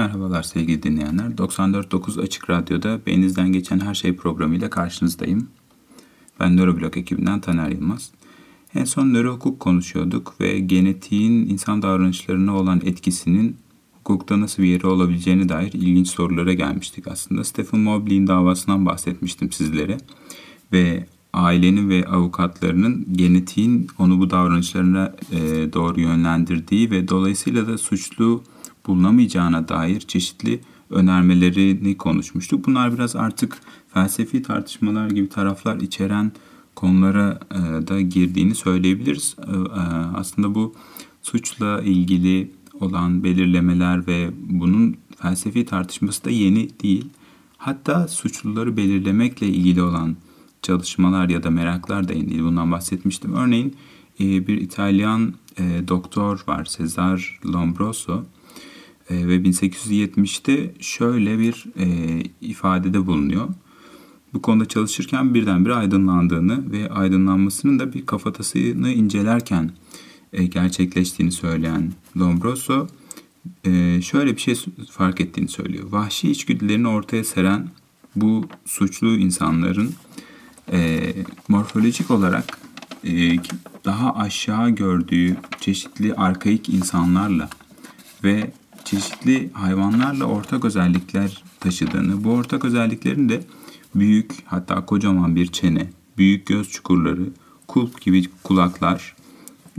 Merhabalar sevgili dinleyenler. 94.9 Açık Radyo'da Beyninizden Geçen Her Şey programıyla karşınızdayım. Ben Nöroblog ekibinden Taner Yılmaz. En son nörohukuk konuşuyorduk ve genetiğin insan davranışlarına olan etkisinin hukukta nasıl bir yeri olabileceğine dair ilginç sorulara gelmiştik aslında. Stephen Mobley'in davasından bahsetmiştim sizlere. Ve ailenin ve avukatlarının genetiğin onu bu davranışlarına e, doğru yönlendirdiği ve dolayısıyla da suçlu bulunamayacağına dair çeşitli önermelerini konuşmuştuk. Bunlar biraz artık felsefi tartışmalar gibi taraflar içeren konulara e, da girdiğini söyleyebiliriz. E, e, aslında bu suçla ilgili olan belirlemeler ve bunun felsefi tartışması da yeni değil. Hatta suçluları belirlemekle ilgili olan çalışmalar ya da meraklar da yeni değil. Bundan bahsetmiştim. Örneğin bir İtalyan doktor var Cesar Lombroso e, ve 1870'te şöyle bir e, ifadede bulunuyor. Bu konuda çalışırken birdenbire aydınlandığını ve aydınlanmasının da bir kafatasını incelerken e, gerçekleştiğini söyleyen Lombroso e, şöyle bir şey fark ettiğini söylüyor. Vahşi içgüdülerini ortaya seren bu suçlu insanların e, morfolojik olarak e, daha aşağı gördüğü çeşitli arkaik insanlarla ve çeşitli hayvanlarla ortak özellikler taşıdığını, bu ortak özelliklerin de büyük hatta kocaman bir çene, büyük göz çukurları, kulp gibi kulaklar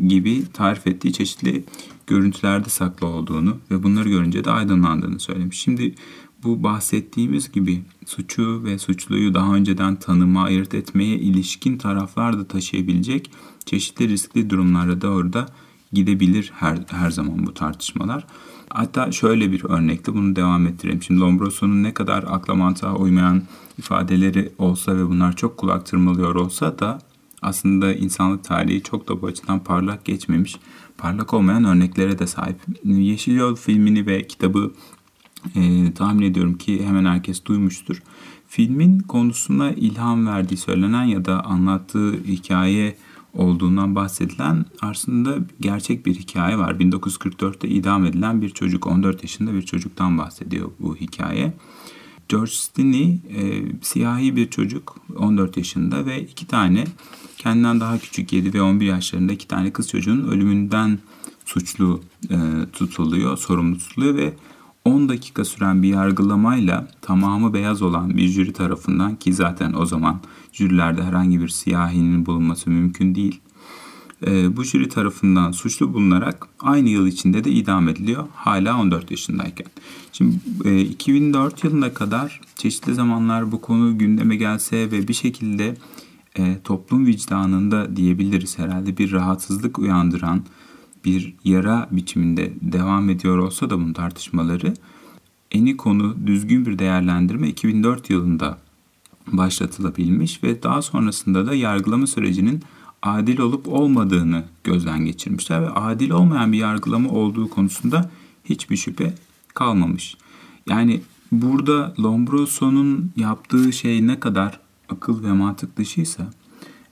gibi tarif ettiği çeşitli görüntülerde saklı olduğunu ve bunları görünce de aydınlandığını söylemiş. Şimdi bu bahsettiğimiz gibi suçu ve suçluyu daha önceden tanıma, ayırt etmeye ilişkin taraflar da taşıyabilecek çeşitli riskli durumlara doğru da gidebilir her, her zaman bu tartışmalar. Hatta şöyle bir örnekte bunu devam ettirelim. Şimdi Lombroso'nun ne kadar akla mantığa uymayan ifadeleri olsa ve bunlar çok kulak tırmalıyor olsa da aslında insanlık tarihi çok da bu açıdan parlak geçmemiş. Parlak olmayan örneklere de sahip. Yeşil Yol filmini ve kitabı e, tahmin ediyorum ki hemen herkes duymuştur. Filmin konusuna ilham verdiği söylenen ya da anlattığı hikaye olduğundan bahsedilen aslında gerçek bir hikaye var. 1944'te idam edilen bir çocuk, 14 yaşında bir çocuktan bahsediyor bu hikaye. George Stinney e, siyahi bir çocuk 14 yaşında ve iki tane kendinden daha küçük 7 ve 11 yaşlarında iki tane kız çocuğun ölümünden suçlu e, tutuluyor, sorumlu tutuluyor ve 10 dakika süren bir yargılamayla tamamı beyaz olan bir jüri tarafından ki zaten o zaman jürilerde herhangi bir siyahinin bulunması mümkün değil. E, bu jüri tarafından suçlu bulunarak aynı yıl içinde de idam ediliyor hala 14 yaşındayken. Şimdi e, 2004 yılına kadar çeşitli zamanlar bu konu gündeme gelse ve bir şekilde e, toplum vicdanında diyebiliriz herhalde bir rahatsızlık uyandıran bir yara biçiminde devam ediyor olsa da bunun tartışmaları eni konu düzgün bir değerlendirme 2004 yılında başlatılabilmiş ve daha sonrasında da yargılama sürecinin adil olup olmadığını gözden geçirmişler ve adil olmayan bir yargılama olduğu konusunda hiçbir şüphe kalmamış. Yani burada Lombroso'nun yaptığı şey ne kadar akıl ve mantık dışıysa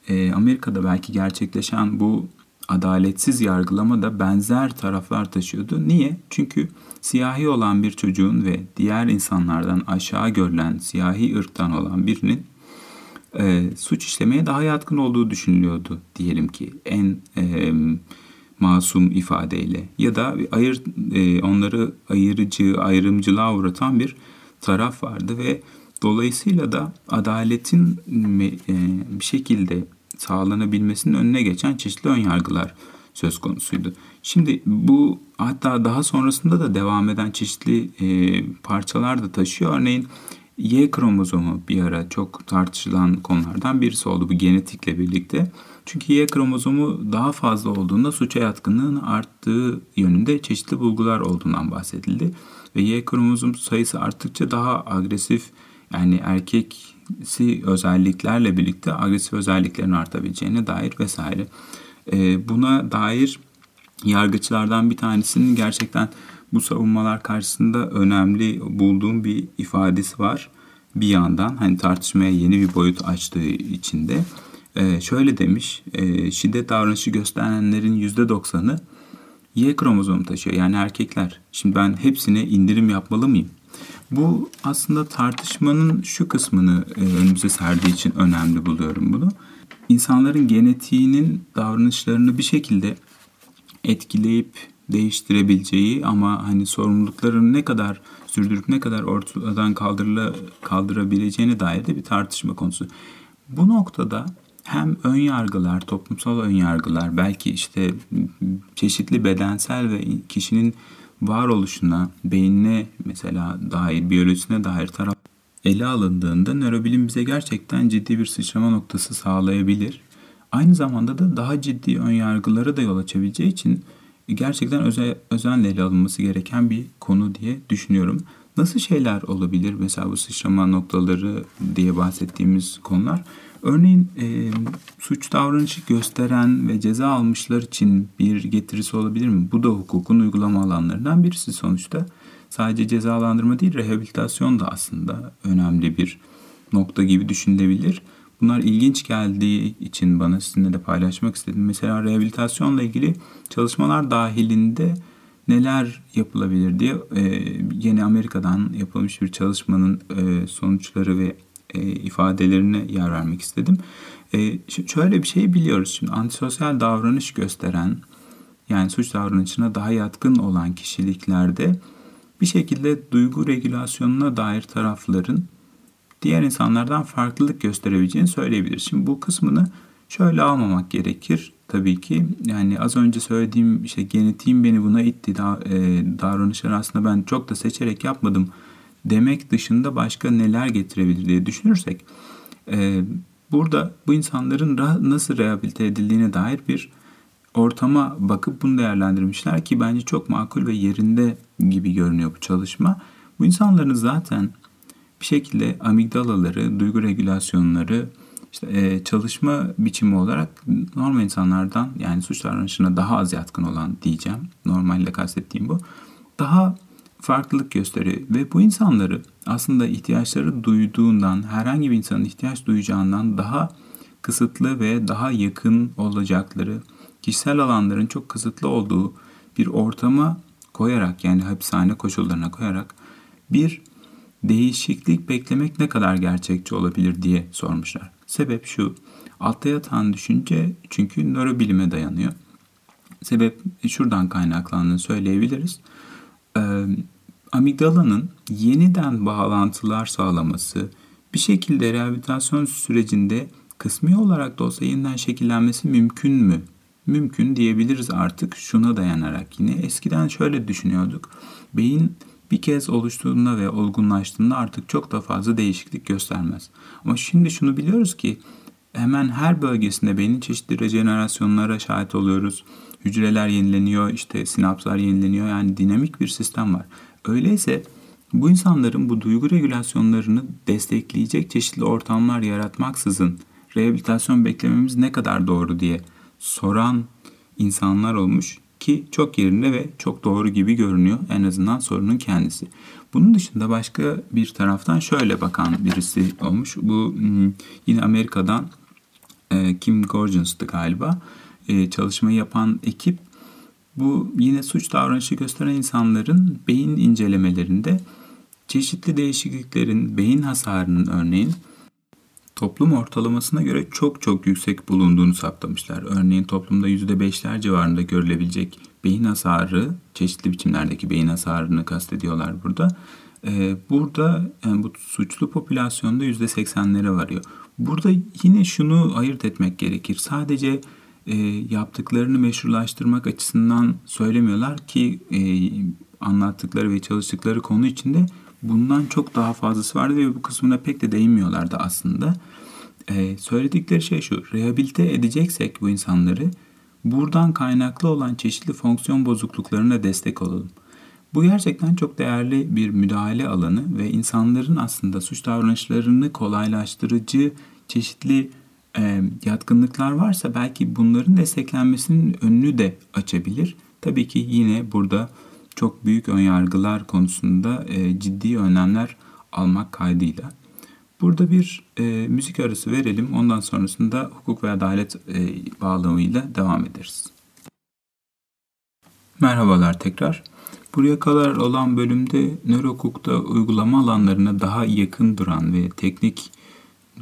Amerika'da belki gerçekleşen bu adaletsiz yargılama da benzer taraflar taşıyordu. Niye? Çünkü siyahi olan bir çocuğun ve diğer insanlardan aşağı görülen siyahi ırktan olan birinin e, suç işlemeye daha yatkın olduğu düşünülüyordu diyelim ki en e, masum ifadeyle ya da ayır e, onları ayırıcı ayrımcılığa uğratan bir taraf vardı ve dolayısıyla da adaletin e, bir şekilde sağlanabilmesinin önüne geçen çeşitli önyargılar söz konusuydu. Şimdi bu hatta daha sonrasında da devam eden çeşitli e, parçalar da taşıyor. Örneğin Y kromozomu bir ara çok tartışılan konulardan birisi oldu bu genetikle birlikte. Çünkü Y kromozomu daha fazla olduğunda suça yatkınlığın arttığı yönünde çeşitli bulgular olduğundan bahsedildi. Ve Y kromozom sayısı arttıkça daha agresif yani erkeksi özelliklerle birlikte agresif özelliklerin artabileceğine dair vesaire. E, buna dair yargıçlardan bir tanesinin gerçekten bu savunmalar karşısında önemli bulduğum bir ifadesi var. Bir yandan hani tartışmaya yeni bir boyut açtığı içinde e, şöyle demiş. E, şiddet davranışı gösterenlerin %90'ı Y kromozomu taşıyor yani erkekler. Şimdi ben hepsine indirim yapmalı mıyım? Bu aslında tartışmanın şu kısmını e, önümüze serdiği için önemli buluyorum bunu. İnsanların genetiğinin davranışlarını bir şekilde etkileyip değiştirebileceği ama hani sorumluluklarını ne kadar sürdürüp ne kadar ortadan kaldırla, kaldırabileceğine dair de bir tartışma konusu. Bu noktada hem ön yargılar, toplumsal ön yargılar, belki işte çeşitli bedensel ve kişinin varoluşuna, beynine mesela dair, biyolojisine dair taraf ele alındığında nörobilim bize gerçekten ciddi bir sıçrama noktası sağlayabilir. Aynı zamanda da daha ciddi ön yargılara da yol açabileceği için gerçekten öze, özenle ele alınması gereken bir konu diye düşünüyorum. Nasıl şeyler olabilir mesela bu sıçrama noktaları diye bahsettiğimiz konular? Örneğin e, suç davranışı gösteren ve ceza almışlar için bir getirisi olabilir mi? Bu da hukukun uygulama alanlarından birisi sonuçta. Sadece cezalandırma değil, rehabilitasyon da aslında önemli bir nokta gibi düşünülebilir. Bunlar ilginç geldiği için bana sizinle de paylaşmak istedim. Mesela rehabilitasyonla ilgili çalışmalar dahilinde neler yapılabilir diye e, yeni Amerika'dan yapılmış bir çalışmanın e, sonuçları ve e, ifadelerine yer vermek istedim. E, şöyle bir şey biliyoruz. Şimdi antisosyal davranış gösteren yani suç davranışına daha yatkın olan kişiliklerde bir şekilde duygu regülasyonuna dair tarafların diğer insanlardan farklılık gösterebileceğini söyleyebiliriz. Şimdi bu kısmını şöyle almamak gerekir. Tabii ki yani az önce söylediğim işte genetiğim beni buna itti. Da, e, davranışlar aslında ben çok da seçerek yapmadım demek dışında başka neler getirebilir diye düşünürsek e, burada bu insanların nasıl rehabilite edildiğine dair bir ortama bakıp bunu değerlendirmişler ki bence çok makul ve yerinde gibi görünüyor bu çalışma. Bu insanların zaten bir şekilde amigdalaları, duygu regülasyonları, işte e, çalışma biçimi olarak normal insanlardan yani suç davranışına daha az yatkın olan diyeceğim. Normalde kastettiğim bu. Daha farklılık gösteriyor ve bu insanları aslında ihtiyaçları duyduğundan herhangi bir insanın ihtiyaç duyacağından daha kısıtlı ve daha yakın olacakları kişisel alanların çok kısıtlı olduğu bir ortama koyarak yani hapishane koşullarına koyarak bir değişiklik beklemek ne kadar gerçekçi olabilir diye sormuşlar. Sebep şu. Altta yatan düşünce çünkü nörobilime dayanıyor. Sebep şuradan kaynaklandığını söyleyebiliriz. Ee, amigdalanın yeniden bağlantılar sağlaması, bir şekilde rehabilitasyon sürecinde kısmi olarak da olsa yeniden şekillenmesi mümkün mü? Mümkün diyebiliriz artık şuna dayanarak yine. Eskiden şöyle düşünüyorduk. Beyin bir kez oluştuğunda ve olgunlaştığında artık çok da fazla değişiklik göstermez. Ama şimdi şunu biliyoruz ki hemen her bölgesinde beynin çeşitli rejenerasyonlara şahit oluyoruz. Hücreler yenileniyor, işte sinapslar yenileniyor. Yani dinamik bir sistem var. Öyleyse bu insanların bu duygu regülasyonlarını destekleyecek çeşitli ortamlar yaratmaksızın rehabilitasyon beklememiz ne kadar doğru diye soran insanlar olmuş ki çok yerinde ve çok doğru gibi görünüyor en azından sorunun kendisi. Bunun dışında başka bir taraftan şöyle bakan birisi olmuş. Bu hmm, yine Amerika'dan e, Kim Gorgeons'tı galiba. E, çalışmayı yapan ekip bu yine suç davranışı gösteren insanların beyin incelemelerinde çeşitli değişikliklerin beyin hasarının örneğin toplum ortalamasına göre çok çok yüksek bulunduğunu saptamışlar. Örneğin toplumda %5'ler civarında görülebilecek beyin hasarı, çeşitli biçimlerdeki beyin hasarını kastediyorlar burada. Ee, burada yani bu suçlu popülasyonda %80'lere varıyor. Burada yine şunu ayırt etmek gerekir. Sadece e, yaptıklarını meşrulaştırmak açısından söylemiyorlar ki e, anlattıkları ve çalıştıkları konu içinde bundan çok daha fazlası vardı ve bu kısmına pek de değinmiyorlardı aslında. E, söyledikleri şey şu, rehabilite edeceksek bu insanları buradan kaynaklı olan çeşitli fonksiyon bozukluklarına destek olalım. Bu gerçekten çok değerli bir müdahale alanı ve insanların aslında suç davranışlarını kolaylaştırıcı çeşitli e, yatkınlıklar varsa belki bunların desteklenmesinin önünü de açabilir. Tabii ki yine burada çok büyük önyargılar konusunda e, ciddi önlemler almak kaydıyla. Burada bir e, müzik arası verelim. Ondan sonrasında hukuk ve adalet e, bağlamıyla devam ederiz. Merhabalar tekrar. Buraya kadar olan bölümde nörokukta uygulama alanlarına daha yakın duran ve teknik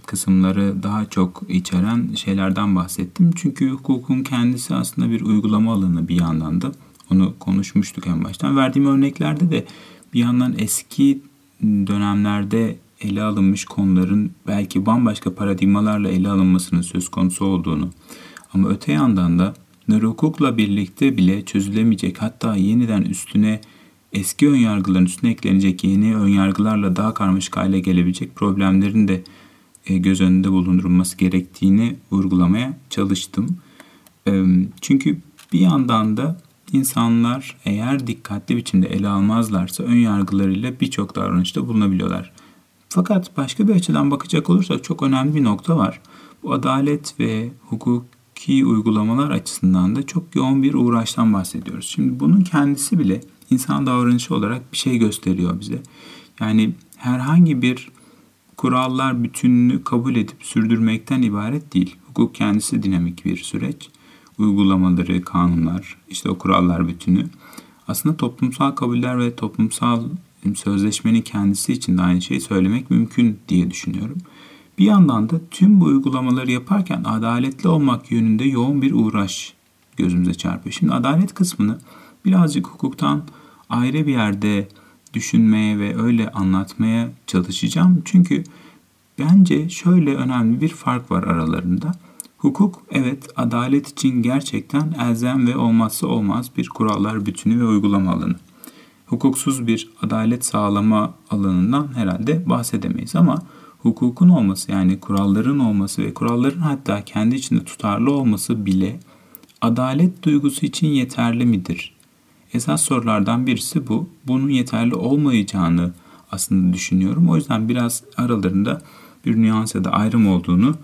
kısımları daha çok içeren şeylerden bahsettim. Çünkü hukukun kendisi aslında bir uygulama alanı bir yandan da. Onu konuşmuştuk en baştan. Verdiğim örneklerde de bir yandan eski dönemlerde ele alınmış konuların belki bambaşka paradigmalarla ele alınmasının söz konusu olduğunu ama öte yandan da nörokukla birlikte bile çözülemeyecek hatta yeniden üstüne eski önyargıların üstüne eklenecek yeni önyargılarla daha karmaşık hale gelebilecek problemlerin de göz önünde bulundurulması gerektiğini vurgulamaya çalıştım. Çünkü bir yandan da insanlar eğer dikkatli biçimde ele almazlarsa ön yargılarıyla birçok davranışta bulunabiliyorlar. Fakat başka bir açıdan bakacak olursak çok önemli bir nokta var. Bu adalet ve hukuki uygulamalar açısından da çok yoğun bir uğraştan bahsediyoruz. Şimdi bunun kendisi bile insan davranışı olarak bir şey gösteriyor bize. Yani herhangi bir kurallar bütününü kabul edip sürdürmekten ibaret değil. Hukuk kendisi dinamik bir süreç. Uygulamaları, kanunlar, işte o kurallar bütünü aslında toplumsal kabuller ve toplumsal sözleşmenin kendisi için de aynı şeyi söylemek mümkün diye düşünüyorum. Bir yandan da tüm bu uygulamaları yaparken adaletli olmak yönünde yoğun bir uğraş gözümüze çarpıyor. Şimdi adalet kısmını birazcık hukuktan ayrı bir yerde düşünmeye ve öyle anlatmaya çalışacağım. Çünkü bence şöyle önemli bir fark var aralarında. Hukuk evet adalet için gerçekten elzem ve olmazsa olmaz bir kurallar bütünü ve uygulama alanı. Hukuksuz bir adalet sağlama alanından herhalde bahsedemeyiz ama hukukun olması yani kuralların olması ve kuralların hatta kendi içinde tutarlı olması bile adalet duygusu için yeterli midir Esas sorulardan birisi bu. Bunun yeterli olmayacağını aslında düşünüyorum. O yüzden biraz aralarında bir nüans ya da ayrım olduğunu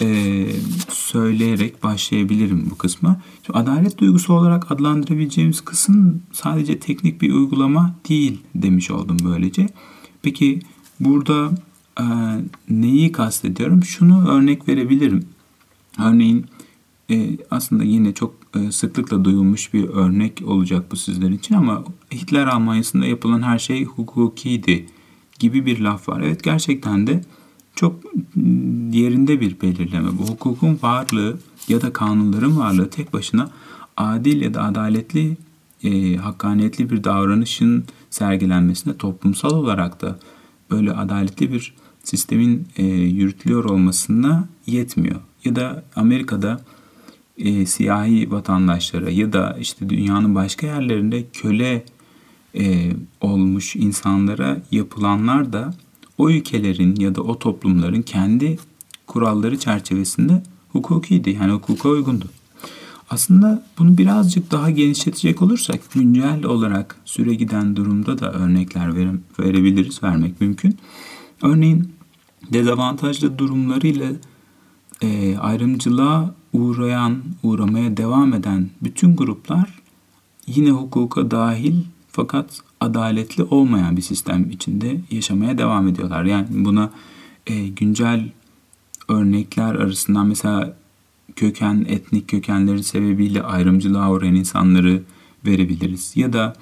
e, söyleyerek başlayabilirim bu kısma. Şimdi adalet duygusu olarak adlandırabileceğimiz kısım sadece teknik bir uygulama değil demiş oldum böylece. Peki burada e, neyi kastediyorum? Şunu örnek verebilirim. Örneğin e, aslında yine çok sıklıkla duyulmuş bir örnek olacak bu sizler için ama Hitler Almanya'sında yapılan her şey hukukiydi gibi bir laf var. Evet gerçekten de çok yerinde bir belirleme. Bu hukukun varlığı ya da kanunların varlığı tek başına adil ya da adaletli, e, hakkaniyetli bir davranışın sergilenmesine toplumsal olarak da böyle adaletli bir sistemin e, yürütülüyor olmasına yetmiyor. Ya da Amerika'da e, siyahi vatandaşlara ya da işte dünyanın başka yerlerinde köle e, olmuş insanlara yapılanlar da o ülkelerin ya da o toplumların kendi kuralları çerçevesinde hukukiydi. Yani hukuka uygundu. Aslında bunu birazcık daha genişletecek olursak güncel olarak süre giden durumda da örnekler vere, verebiliriz, vermek mümkün. Örneğin dezavantajlı durumlarıyla e, ayrımcılığa uğrayan, uğramaya devam eden bütün gruplar yine hukuka dahil fakat adaletli olmayan bir sistem içinde yaşamaya devam ediyorlar. Yani buna e, güncel örnekler arasından mesela köken, etnik kökenleri sebebiyle ayrımcılığa uğrayan insanları verebiliriz. Ya da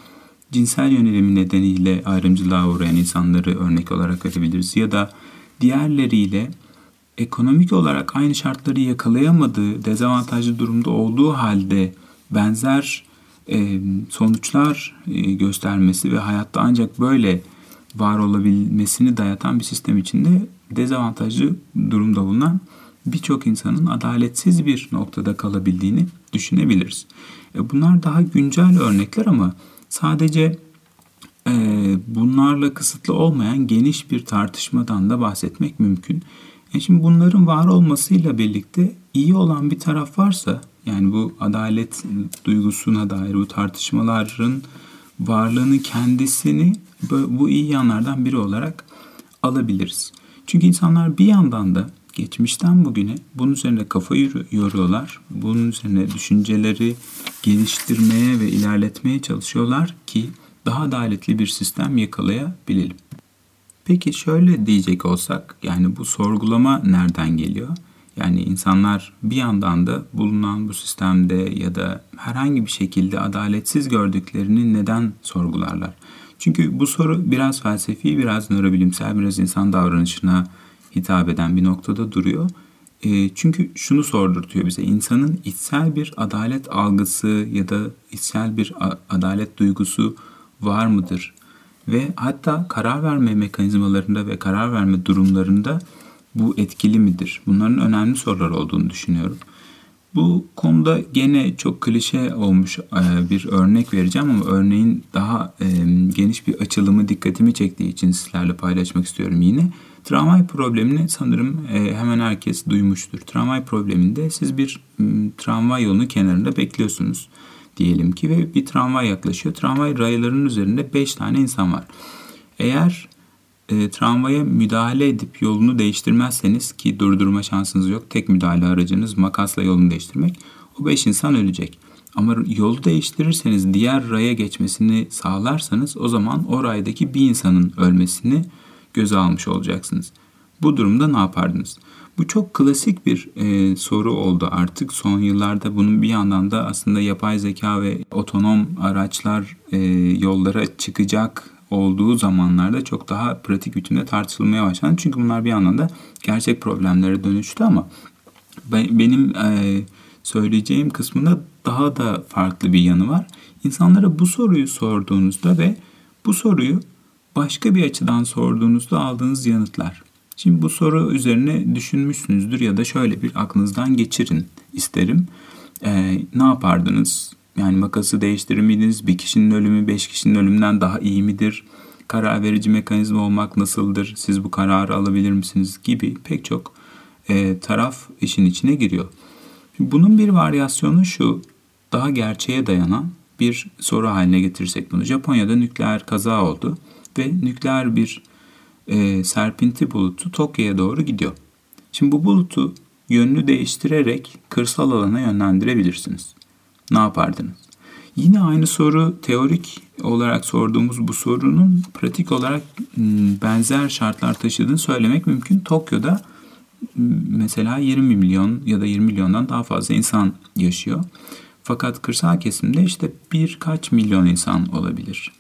cinsel yönelimi nedeniyle ayrımcılığa uğrayan insanları örnek olarak verebiliriz. Ya da diğerleriyle ekonomik olarak aynı şartları yakalayamadığı, dezavantajlı durumda olduğu halde benzer e, sonuçlar e, göstermesi ve hayatta ancak böyle var olabilmesini dayatan bir sistem içinde dezavantajlı durumda bulunan birçok insanın adaletsiz bir noktada kalabildiğini düşünebiliriz. E, bunlar daha güncel örnekler ama sadece e, bunlarla kısıtlı olmayan geniş bir tartışmadan da bahsetmek mümkün. E şimdi bunların var olmasıyla birlikte iyi olan bir taraf varsa yani bu adalet duygusuna dair bu tartışmaların varlığını kendisini bu iyi yanlardan biri olarak alabiliriz. Çünkü insanlar bir yandan da geçmişten bugüne bunun üzerine kafa yoruyorlar. Bunun üzerine düşünceleri geliştirmeye ve ilerletmeye çalışıyorlar ki daha adaletli bir sistem yakalayabilelim. Peki şöyle diyecek olsak yani bu sorgulama nereden geliyor? Yani insanlar bir yandan da bulunan bu sistemde ya da herhangi bir şekilde adaletsiz gördüklerini neden sorgularlar? Çünkü bu soru biraz felsefi, biraz nörobilimsel, biraz insan davranışına hitap eden bir noktada duruyor. E, çünkü şunu sordurtuyor bize. insanın içsel bir adalet algısı ya da içsel bir adalet duygusu var mıdır? Ve hatta karar verme mekanizmalarında ve karar verme durumlarında bu etkili midir? Bunların önemli sorular olduğunu düşünüyorum. Bu konuda gene çok klişe olmuş e, bir örnek vereceğim ama örneğin daha e, geniş bir açılımı dikkatimi çektiği için sizlerle paylaşmak istiyorum yine. Tramvay problemini sanırım e, hemen herkes duymuştur. Tramvay probleminde siz bir tramvay yolunun kenarında bekliyorsunuz diyelim ki ve bir tramvay yaklaşıyor. Tramvay raylarının üzerinde 5 tane insan var. Eğer e, tramvaya müdahale edip yolunu değiştirmezseniz ki durdurma şansınız yok. Tek müdahale aracınız makasla yolunu değiştirmek. O 5 insan ölecek. Ama yolu değiştirirseniz diğer raya geçmesini sağlarsanız o zaman o raydaki bir insanın ölmesini göze almış olacaksınız. Bu durumda ne yapardınız? Bu çok klasik bir e, soru oldu artık son yıllarda. Bunun bir yandan da aslında yapay zeka ve otonom araçlar e, yollara çıkacak olduğu zamanlarda çok daha pratik biçimde tartışılmaya başlandı. Çünkü bunlar bir yandan da gerçek problemlere dönüştü ama benim e, söyleyeceğim kısmında daha da farklı bir yanı var. İnsanlara bu soruyu sorduğunuzda ve bu soruyu başka bir açıdan sorduğunuzda aldığınız yanıtlar. Şimdi bu soru üzerine düşünmüşsünüzdür ya da şöyle bir aklınızdan geçirin isterim. Ee, ne yapardınız? Yani makası değiştirir miydiniz? Bir kişinin ölümü beş kişinin ölümünden daha iyi midir? Karar verici mekanizma olmak nasıldır? Siz bu kararı alabilir misiniz? Gibi pek çok e, taraf işin içine giriyor. Bunun bir varyasyonu şu, daha gerçeğe dayanan bir soru haline getirirsek bunu. Japonya'da nükleer kaza oldu ve nükleer bir e, serpinti bulutu Tokyo'ya doğru gidiyor. Şimdi bu bulutu yönünü değiştirerek kırsal alana yönlendirebilirsiniz. Ne yapardınız? Yine aynı soru teorik olarak sorduğumuz bu sorunun pratik olarak benzer şartlar taşıdığını söylemek mümkün. Tokyo'da mesela 20 milyon ya da 20 milyondan daha fazla insan yaşıyor. Fakat kırsal kesimde işte birkaç milyon insan olabilir.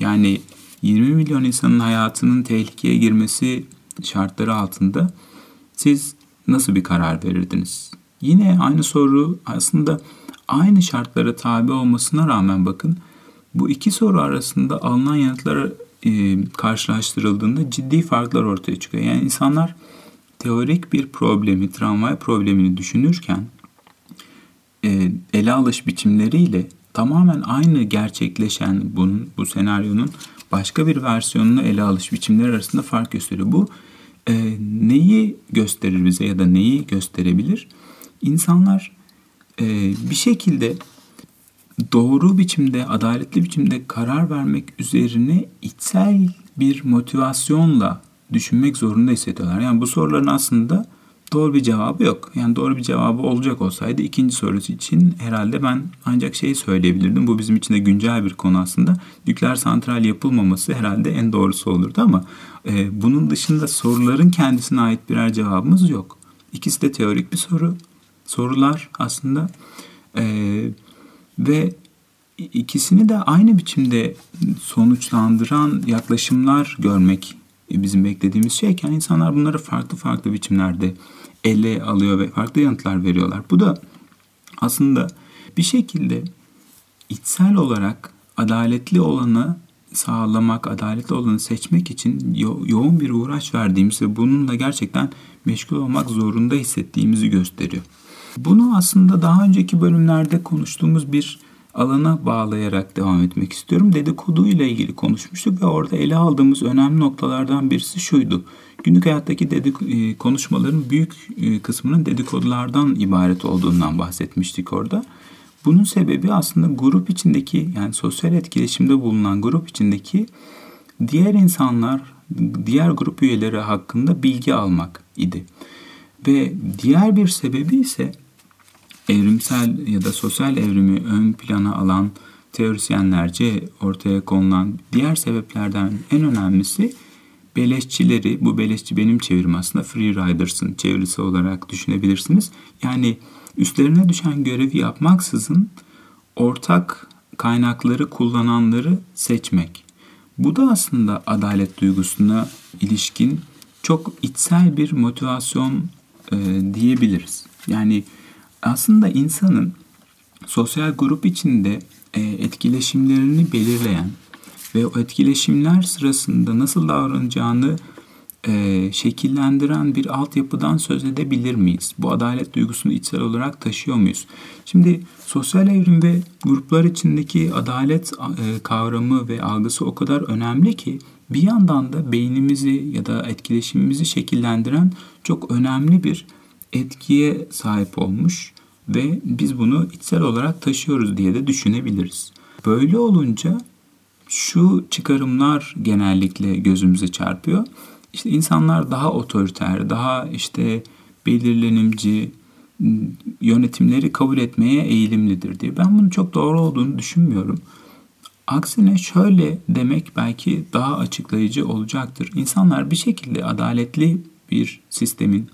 Yani 20 milyon insanın hayatının tehlikeye girmesi şartları altında siz nasıl bir karar verirdiniz? Yine aynı soru aslında aynı şartlara tabi olmasına rağmen bakın bu iki soru arasında alınan yanıtlara e, karşılaştırıldığında ciddi farklar ortaya çıkıyor. Yani insanlar teorik bir problemi, tramvay problemini düşünürken e, ele alış biçimleriyle tamamen aynı gerçekleşen bunun, bu senaryonun başka bir versiyonunu ele alış biçimleri arasında fark gösteriyor. Bu e, neyi gösterir bize ya da neyi gösterebilir? İnsanlar e, bir şekilde doğru biçimde, adaletli biçimde karar vermek üzerine içsel bir motivasyonla düşünmek zorunda hissediyorlar. Yani bu soruların aslında doğru bir cevabı yok. Yani doğru bir cevabı olacak olsaydı ikinci sorusu için herhalde ben ancak şeyi söyleyebilirdim. Bu bizim için de güncel bir konu aslında. Nükleer santral yapılmaması herhalde en doğrusu olurdu ama e, bunun dışında soruların kendisine ait birer cevabımız yok. İkisi de teorik bir soru. Sorular aslında e, ve ikisini de aynı biçimde sonuçlandıran yaklaşımlar görmek bizim beklediğimiz şeyken insanlar bunları farklı farklı biçimlerde ele alıyor ve farklı yanıtlar veriyorlar. Bu da aslında bir şekilde içsel olarak adaletli olanı sağlamak, adaletli olanı seçmek için yo- yoğun bir uğraş verdiğimiz ve bununla gerçekten meşgul olmak zorunda hissettiğimizi gösteriyor. Bunu aslında daha önceki bölümlerde konuştuğumuz bir alana bağlayarak devam etmek istiyorum. Dedikodu ile ilgili konuşmuştuk ve orada ele aldığımız önemli noktalardan birisi şuydu. Günlük hayattaki dedik e, konuşmaların büyük e, kısmının dedikodulardan ibaret olduğundan bahsetmiştik orada. Bunun sebebi aslında grup içindeki yani sosyal etkileşimde bulunan grup içindeki diğer insanlar, diğer grup üyeleri hakkında bilgi almak idi. Ve diğer bir sebebi ise evrimsel ya da sosyal evrimi ön plana alan teorisyenlerce ortaya konulan diğer sebeplerden en önemlisi beleşçileri, bu beleşçi benim çevirim aslında free riders'ın çevirisi olarak düşünebilirsiniz. Yani üstlerine düşen görevi yapmaksızın ortak kaynakları kullananları seçmek. Bu da aslında adalet duygusuna ilişkin çok içsel bir motivasyon e, diyebiliriz. Yani aslında insanın sosyal grup içinde e, etkileşimlerini belirleyen ve o etkileşimler sırasında nasıl davranacağını e, şekillendiren bir altyapıdan söz edebilir miyiz? Bu adalet duygusunu içsel olarak taşıyor muyuz? Şimdi sosyal evrim ve gruplar içindeki adalet e, kavramı ve algısı o kadar önemli ki bir yandan da beynimizi ya da etkileşimimizi şekillendiren çok önemli bir etkiye sahip olmuş ve biz bunu içsel olarak taşıyoruz diye de düşünebiliriz. Böyle olunca şu çıkarımlar genellikle gözümüze çarpıyor. İşte insanlar daha otoriter, daha işte belirlenimci yönetimleri kabul etmeye eğilimlidir diye. Ben bunun çok doğru olduğunu düşünmüyorum. Aksine şöyle demek belki daha açıklayıcı olacaktır. İnsanlar bir şekilde adaletli bir sistemin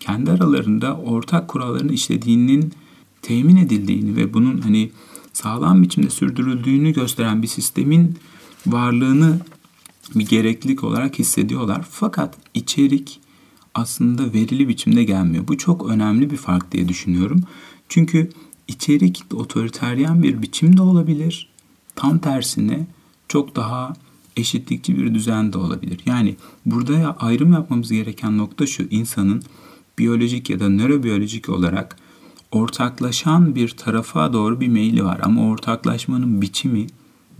kendi aralarında ortak kuralların işlediğinin temin edildiğini ve bunun hani sağlam biçimde sürdürüldüğünü gösteren bir sistemin varlığını bir gereklilik olarak hissediyorlar. Fakat içerik aslında verili biçimde gelmiyor. Bu çok önemli bir fark diye düşünüyorum. Çünkü içerik otoriteryen bir biçimde olabilir. Tam tersine çok daha eşitlikçi bir düzen de olabilir. Yani burada ayrım yapmamız gereken nokta şu. insanın biyolojik ya da nörobiyolojik olarak ortaklaşan bir tarafa doğru bir meyli var. Ama ortaklaşmanın biçimi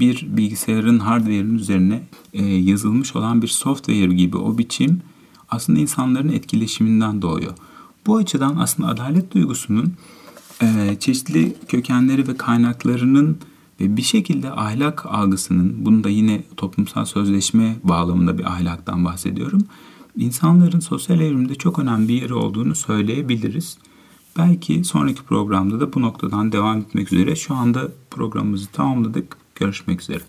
bir bilgisayarın hardware'ın üzerine e, yazılmış olan bir software gibi o biçim aslında insanların etkileşiminden doğuyor. Bu açıdan aslında adalet duygusunun e, çeşitli kökenleri ve kaynaklarının ve bir şekilde ahlak algısının, bunu da yine toplumsal sözleşme bağlamında bir ahlaktan bahsediyorum. İnsanların sosyal evrimde çok önemli bir yeri olduğunu söyleyebiliriz. Belki sonraki programda da bu noktadan devam etmek üzere. Şu anda programımızı tamamladık. Görüşmek üzere.